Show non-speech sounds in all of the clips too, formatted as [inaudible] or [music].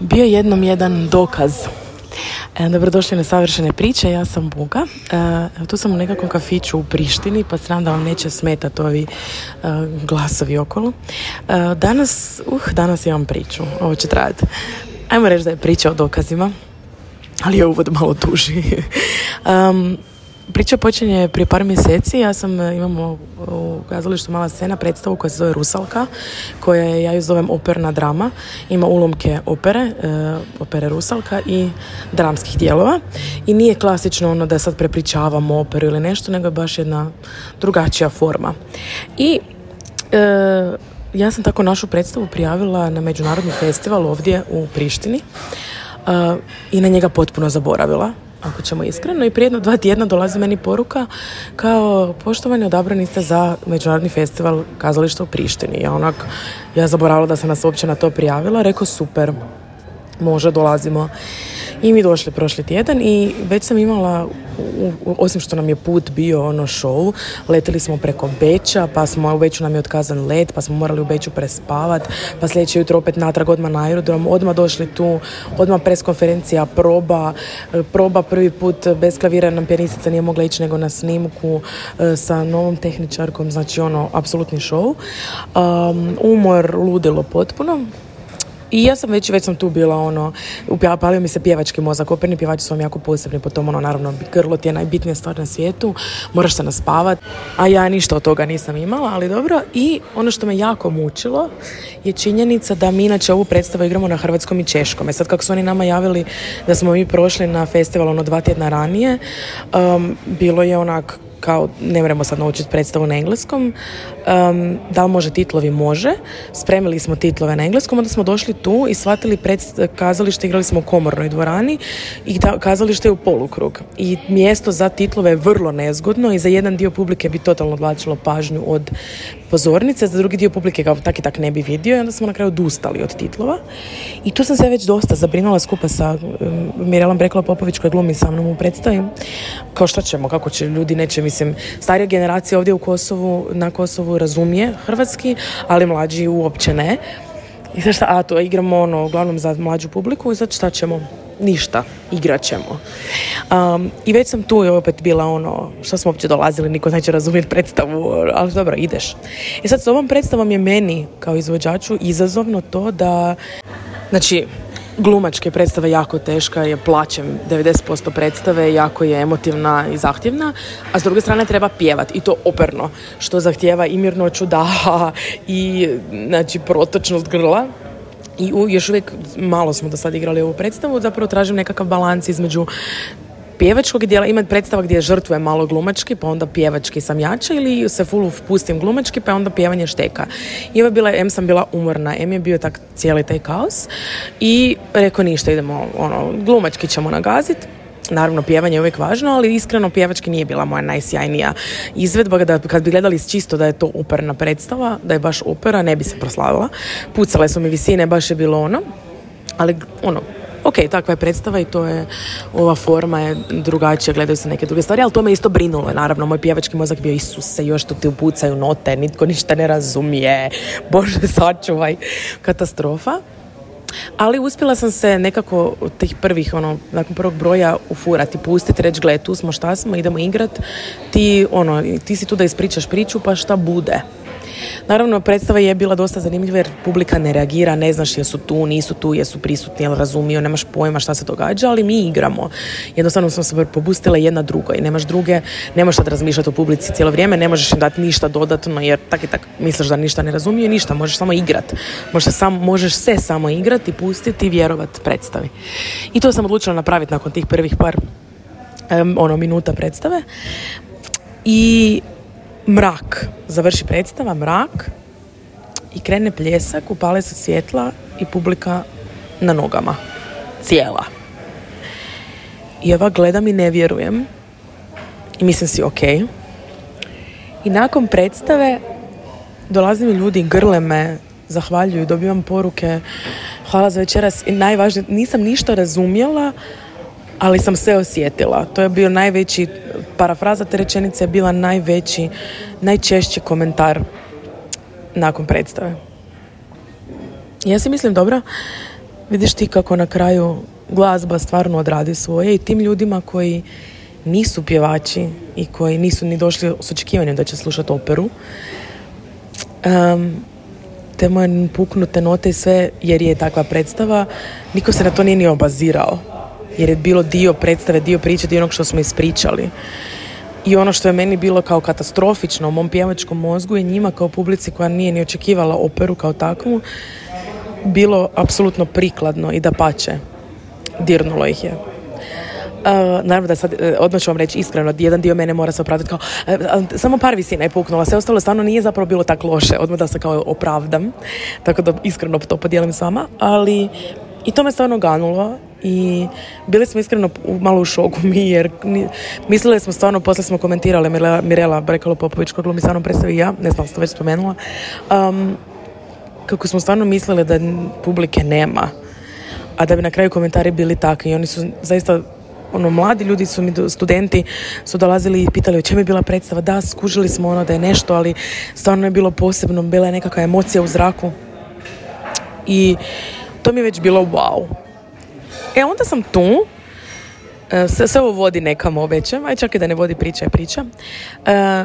Bio je jednom jedan dokaz. E, dobrodošli na Savršene priče, ja sam Buga. E, tu sam u nekakvom kafiću u Prištini, pa sram da vam neće smetati ovi e, glasovi okolo. E, danas, uh, danas imam priču, ovo će trajati. Ajmo reći da je priča o dokazima, ali je uvod malo duži. um, [laughs] Priča počinje prije par mjeseci, ja sam, e, imamo u kazalištu mala scena predstavu koja se zove Rusalka, koja je, ja ju zovem operna drama, ima ulomke opere, e, opere Rusalka i dramskih dijelova i nije klasično ono da sad prepričavamo operu ili nešto, nego je baš jedna drugačija forma. I e, ja sam tako našu predstavu prijavila na Međunarodni festival ovdje u Prištini i na njega potpuno zaboravila ako ćemo iskreno i prijedno dva tjedna dolazi meni poruka kao poštovani odabrani ste za Međunarodni festival kazališta u Prištini. Ja onak, ja zaboravila da sam nas uopće na to prijavila, rekao super, može, dolazimo i mi došli prošli tjedan i već sam imala, osim što nam je put bio ono show, letili smo preko Beča, pa smo u Beču nam je otkazan let, pa smo morali u Beču prespavat, pa sljedeće jutro opet natrag odmah na aerodrom, odmah došli tu, odmah preskonferencija, proba, proba prvi put bez klavira nam nije mogla ići nego na snimku e, sa novom tehničarkom, znači ono, apsolutni show. umor ludilo potpuno, i ja sam već, već sam tu bila, ono, upalio mi se pjevački mozak, operni pjevači su vam jako posebni, po tom, ono, naravno, grlo ti je najbitnija stvar na svijetu, moraš se naspavat, a ja ništa od toga nisam imala, ali dobro. I ono što me jako mučilo je činjenica da mi inače ovu predstavu igramo na hrvatskom i češkom. E sad kako su oni nama javili da smo mi prošli na festival ono dva tjedna ranije, um, bilo je onak kao ne moramo sad naučiti predstavu na engleskom, um, da li može titlovi? Može. Spremili smo titlove na engleskom, onda smo došli tu i shvatili kazali kazalište, igrali smo u komornoj dvorani i da, kazalište je u polukrug. I mjesto za titlove je vrlo nezgodno i za jedan dio publike bi totalno odlačilo pažnju od pozornice, za drugi dio publike kao tak i tak ne bi vidio i onda smo na kraju odustali od titlova. I tu sam se već dosta zabrinula skupa sa um, Mirelom Brekla Popović koja glumi sa mnom u predstavi. Kao šta ćemo, kako će ljudi, neće mi Mislim, starija generacija ovdje u Kosovu, na Kosovu razumije hrvatski, ali mlađi uopće ne. I šta, a to igramo ono, uglavnom za mlađu publiku i znači sad šta ćemo? Ništa, igrat ćemo. Um, I već sam tu i opet bila ono, što smo uopće dolazili, niko neće razumjeti predstavu, ono, ali dobro, ideš. I e sad s ovom predstavom je meni, kao izvođaču, izazovno to da, znači, Glumačke predstave jako teška, je plaćem 90% predstave, jako je emotivna i zahtjevna, a s druge strane treba pjevat i to operno, što zahtjeva i mirnoću daha [laughs] i znači protočnost grla i u, još uvijek malo smo do sad igrali ovu predstavu, zapravo tražim nekakav balans između pjevačkog dijela imat predstava gdje žrtvuje malo glumački, pa onda pjevački sam jača ili se full pustim glumački, pa onda pjevanje šteka. I ovo je bila, em sam bila umorna, em je bio tak cijeli taj kaos i rekao ništa, idemo, ono, glumački ćemo nagaziti, Naravno, pjevanje je uvijek važno, ali iskreno pjevački nije bila moja najsjajnija izvedba. Da, kad bi gledali čisto da je to operna predstava, da je baš opera, ne bi se proslavila. Pucale su mi visine, baš je bilo ono. Ali, ono, ok, takva je predstava i to je, ova forma je drugačija, gledaju se neke druge stvari, ali to me isto brinulo, naravno, moj pjevački mozak bio, Isuse, još tu ti upucaju note, nitko ništa ne razumije, Bože, sačuvaj, katastrofa. Ali uspjela sam se nekako od tih prvih, ono, nakon prvog broja ufurati, pustiti, reći, gle, tu smo, šta smo, idemo igrat, ti, ono, ti si tu da ispričaš priču, pa šta bude. Naravno, predstava je bila dosta zanimljiva jer publika ne reagira, ne znaš jesu tu, nisu tu, jesu prisutni, jel razumiju, nemaš pojma šta se događa, ali mi igramo. Jednostavno smo se pobustile jedna druga i nemaš druge, ne možeš sad razmišljati o publici cijelo vrijeme, ne možeš im dati ništa dodatno jer tak i tak misliš da ništa ne razumiju, ništa, možeš samo igrat. Možeš, sam, možeš se samo igrati, pustiti i vjerovat predstavi. I to sam odlučila napraviti nakon tih prvih par ono minuta predstave. I mrak. Završi predstava, mrak i krene pljesak, upale se svjetla i publika na nogama. Cijela. I ova gledam i ne vjerujem. I mislim si, ok. I nakon predstave dolaze mi ljudi, grle me, zahvaljuju, dobivam poruke. Hvala za večeras. I najvažnije, nisam ništa razumjela, ali sam se osjetila. To je bio najveći parafraza te rečenice je bila najveći, najčešći komentar nakon predstave. Ja si mislim, dobro, vidiš ti kako na kraju glazba stvarno odradi svoje i tim ljudima koji nisu pjevači i koji nisu ni došli s očekivanjem da će slušati operu, um, te moje puknute note i sve, jer je takva predstava, niko se na to nije ni obazirao jer je bilo dio predstave, dio priče, dio onog što smo ispričali. I ono što je meni bilo kao katastrofično u mom pjevačkom mozgu je njima kao publici koja nije ni očekivala operu kao takvu bilo apsolutno prikladno i da pače. Dirnulo ih je. naravno da sad, e, odmah ću vam reći iskreno, jedan dio mene mora se opravdati kao, e, samo par visina je puknula, sve ostalo stvarno nije zapravo bilo tako loše, odmah da se kao opravdam, tako da iskreno to podijelim s vama, ali i to me stvarno ganulo i bili smo iskreno malo u šoku [laughs] mi jer mislili smo stvarno, poslije smo komentirali Mirela Brekalo Popović koju mi stvarno predstavi ja, ne znam to već spomenula, kako smo stvarno mislili da publike nema, a da bi na kraju komentari bili takvi. I oni su zaista ono, mladi ljudi su mi, studenti su dolazili i pitali o čemu je bila predstava. Da, skužili smo ono da je nešto, ali stvarno je bilo posebno, bila je nekakva emocija u zraku. I to mi je već bilo wow. E onda sam tu, e, sve ovo vodi nekam obećam, Aj čak i da ne vodi priča je priča. E,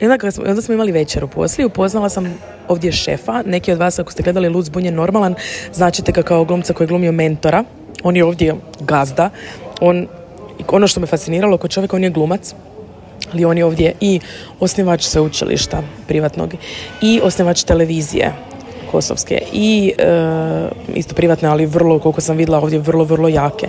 I onda, smo, imali smo imali večeru poslije, upoznala sam ovdje šefa, neki od vas ako ste gledali Luz Bunje normalan, značite ga kao glumca koji je glumio mentora, on je ovdje gazda, on, ono što me fasciniralo kod čovjeka, on je glumac, ali on je ovdje i osnivač sveučilišta privatnog i osnivač televizije kosovske i eh, isto privatne, ali vrlo, koliko sam vidjela ovdje, vrlo, vrlo jake.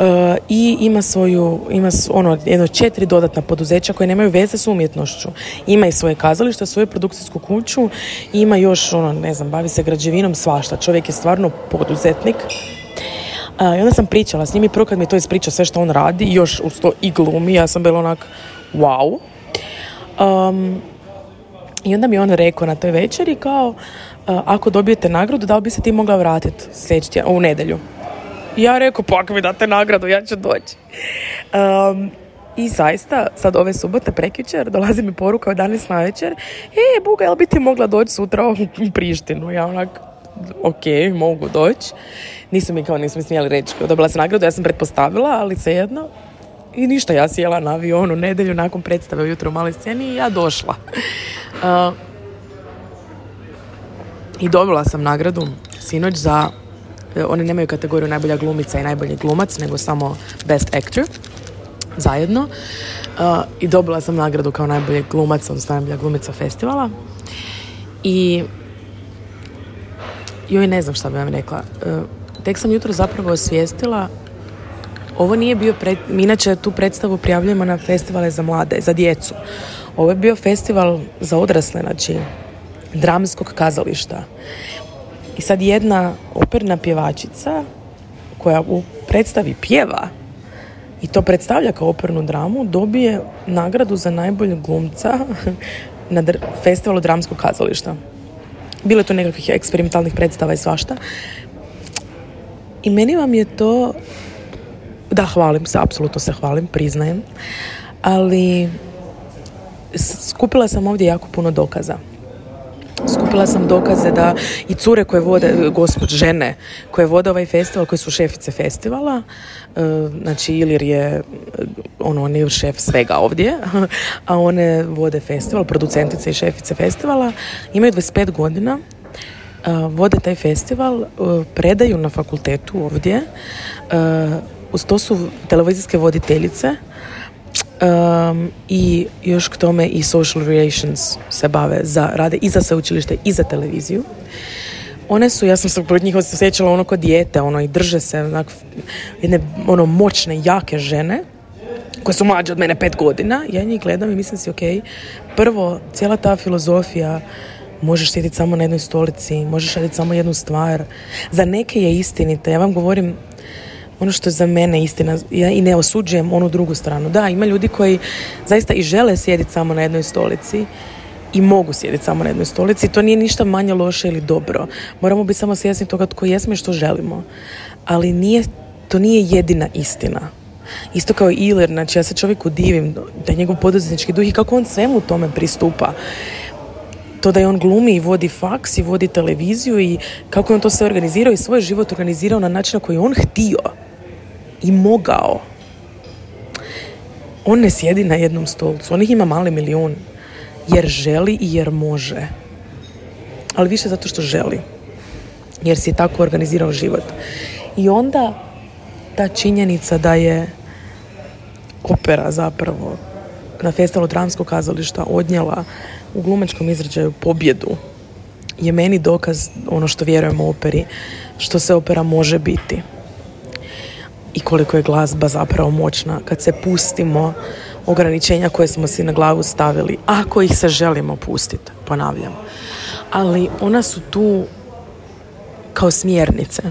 Eh, I ima svoju, ima ono, jedno četiri dodatna poduzeća koje nemaju veze s umjetnošću. Ima i svoje kazalište, svoju produkcijsku kuću, ima još, ono, ne znam, bavi se građevinom svašta. Čovjek je stvarno poduzetnik, eh, i onda sam pričala s njim i prvo kad mi to ispriča sve što on radi, još u to i glumi, ja sam bila onak wow. I onda mi on rekao na toj večeri kao, ako dobijete nagradu, da li bi se ti mogla vratiti sljedeći u nedjelju? Ja rekao, pa ako mi date nagradu, ja ću doći. i zaista, sad ove subote, prekjučer, dolazi mi poruka od danas na večer, e, Buga, jel bi ti mogla doći sutra u Prištinu? Ja onak, ok, mogu doći. Nisu mi kao, nismo smjeli reći, dobila sam nagradu, ja sam pretpostavila, ali se svejedno. I ništa, ja sjela na avionu nedelju nakon predstave ujutro u maloj sceni i ja došla i dobila sam nagradu sinoć za e, oni nemaju kategoriju najbolja glumica i najbolji glumac, nego samo best actor zajedno e, i dobila sam nagradu kao najbolji glumac, odnosno najbolja glumica festivala i joj ne znam šta bi vam rekla e, tek sam jutro zapravo osvijestila ovo nije bio pre... mi inače tu predstavu prijavljujemo na festivale za mlade, za djecu ovo je bio festival za odrasle znači dramskog kazališta. I sad jedna operna pjevačica koja u predstavi pjeva i to predstavlja kao opernu dramu, dobije nagradu za najboljeg glumca [laughs] na dr- festivalu dramskog kazališta. Bilo je to nekakvih eksperimentalnih predstava i svašta. I meni vam je to... Da, hvalim se, apsolutno se hvalim, priznajem. Ali skupila sam ovdje jako puno dokaza. Skupila sam dokaze da i cure koje vode, gospod, žene koje vode ovaj festival, koje su šefice festivala, e, znači Ilir je, e, ono, on je šef svega ovdje, [laughs] a one vode festival, producentice i šefice festivala, imaju 25 godina, e, vode taj festival, predaju na fakultetu ovdje, uz to su televizijske voditeljice, Um, i još k tome i social relations se bave za, rade i za sveučilište i za televiziju one su, ja sam se pod njih osjećala ono kod dijete, ono i drže se onak, jedne ono moćne, jake žene koje su mlađe od mene pet godina, ja njih gledam i mislim si ok, prvo, cijela ta filozofija možeš sjediti samo na jednoj stolici, možeš raditi samo jednu stvar. Za neke je istinita. Ja vam govorim, ono što je za mene istina ja i ne osuđujem onu drugu stranu. Da, ima ljudi koji zaista i žele sjediti samo na jednoj stolici i mogu sjediti samo na jednoj stolici. To nije ništa manje loše ili dobro. Moramo biti samo svjesni toga tko jesmo i što želimo. Ali nije, to nije jedina istina. Isto kao Iler, znači ja se čovjeku divim da je njegov poduzetnički duh i kako on svemu tome pristupa. To da je on glumi i vodi faks i vodi televiziju i kako je on to sve organizirao i svoj život organizirao na način na koji je on htio i mogao. On ne sjedi na jednom stolcu, on ih ima mali milijun, jer želi i jer može. Ali više zato što želi, jer si je tako organizirao život. I onda ta činjenica da je opera zapravo na festivalu dramskog kazališta odnjela u glumačkom izrađaju pobjedu je meni dokaz ono što vjerujemo operi, što se opera može biti i koliko je glazba zapravo moćna kad se pustimo ograničenja koje smo si na glavu stavili, ako ih se želimo pustiti, ponavljam. Ali ona su tu kao smjernice.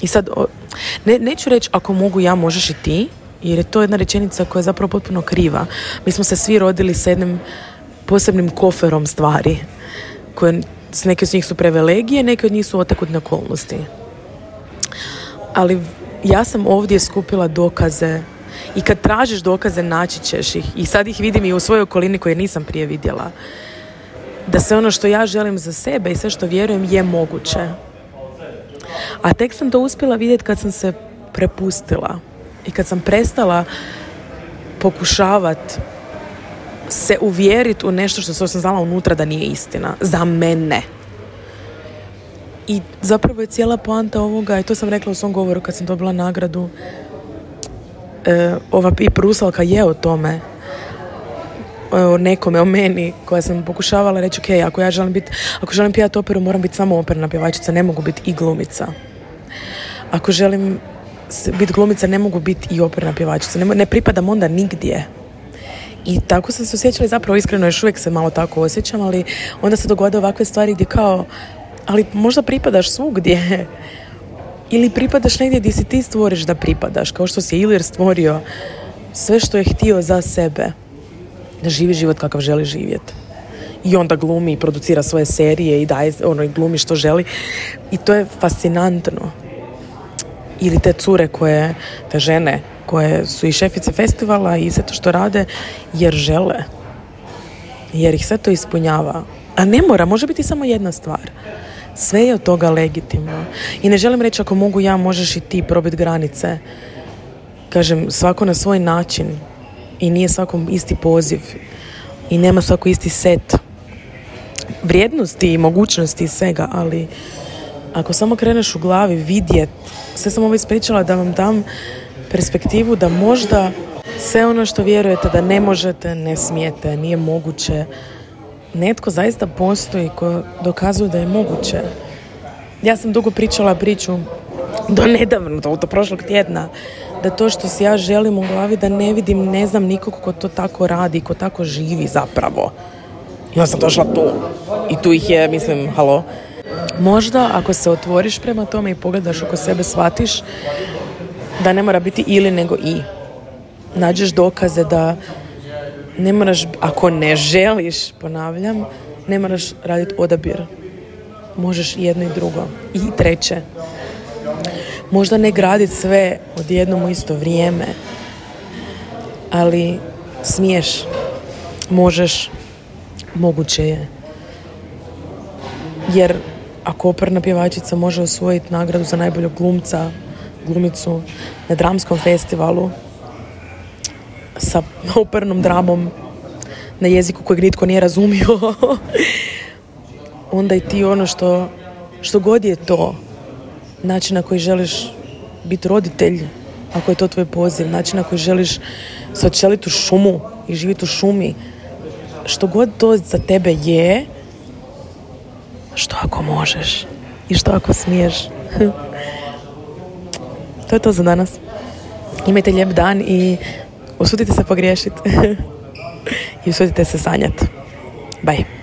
I sad, ne, neću reći ako mogu ja, možeš i ti, jer je to jedna rečenica koja je zapravo potpuno kriva. Mi smo se svi rodili S jednim posebnim koferom stvari, koje neke od njih su privilegije neke od njih su otakutne okolnosti. Ali ja sam ovdje skupila dokaze i kad tražiš dokaze naći ćeš ih i sad ih vidim i u svojoj okolini koje nisam prije vidjela da sve ono što ja želim za sebe i sve što vjerujem je moguće a tek sam to uspjela vidjeti kad sam se prepustila i kad sam prestala pokušavat se uvjeriti u nešto što sam znala unutra da nije istina za mene i zapravo je cijela poanta ovoga, i to sam rekla u svom govoru kad sam dobila nagradu, e, ova i prusalka je o tome, e, o nekome, o meni, koja sam pokušavala reći, ok, ako ja želim biti, ako želim pijati operu, moram biti samo operna pjevačica, ne mogu biti i glumica. Ako želim biti glumica, ne mogu biti i operna pjevačica, ne, ne pripadam onda nigdje. I tako sam se osjećala i zapravo iskreno još uvijek se malo tako osjećam, ali onda se dogode ovakve stvari gdje kao ali možda pripadaš svugdje. Ili pripadaš negdje gdje si ti stvoriš da pripadaš, kao što si Ilir stvorio sve što je htio za sebe. Da živi život kakav želi živjeti. I onda glumi i producira svoje serije i daje, ono, i glumi što želi. I to je fascinantno. Ili te cure koje, te žene koje su i šefice festivala i sve to što rade jer žele. Jer ih sve to ispunjava. A ne mora, može biti samo jedna stvar. Sve je od toga legitimno. I ne želim reći ako mogu ja, možeš i ti probiti granice. Kažem, svako na svoj način i nije svakom isti poziv i nema svako isti set vrijednosti i mogućnosti i svega, ali ako samo kreneš u glavi vidjet, sve sam ovo ispričala da vam dam perspektivu da možda sve ono što vjerujete da ne možete, ne smijete, nije moguće, netko zaista postoji ko dokazuje da je moguće. Ja sam dugo pričala priču do nedavno, do, prošlog tjedna, da to što si ja želim u glavi da ne vidim, ne znam nikog ko to tako radi, ko tako živi zapravo. ja sam došla tu. I tu ih je, mislim, halo. Možda ako se otvoriš prema tome i pogledaš oko sebe, shvatiš da ne mora biti ili nego i. Nađeš dokaze da ne moraš, ako ne želiš, ponavljam, ne moraš raditi odabir. Možeš jedno i drugo. I treće. Možda ne graditi sve odjednom u isto vrijeme, ali smiješ, možeš, moguće je. Jer ako operna pjevačica može osvojiti nagradu za najboljog glumca, glumicu na dramskom festivalu, sa opernom dramom na jeziku kojeg nitko nije razumio, onda i ti ono što, što god je to, način na koji želiš biti roditelj, ako je to tvoj poziv, način na koji želiš sačeliti u šumu i živjeti u šumi, što god to za tebe je, što ako možeš i što ako smiješ. [laughs] to je to za danas. Imajte lijep dan i usudite se pogriješiti [laughs] i usudite se sanjati. Bye.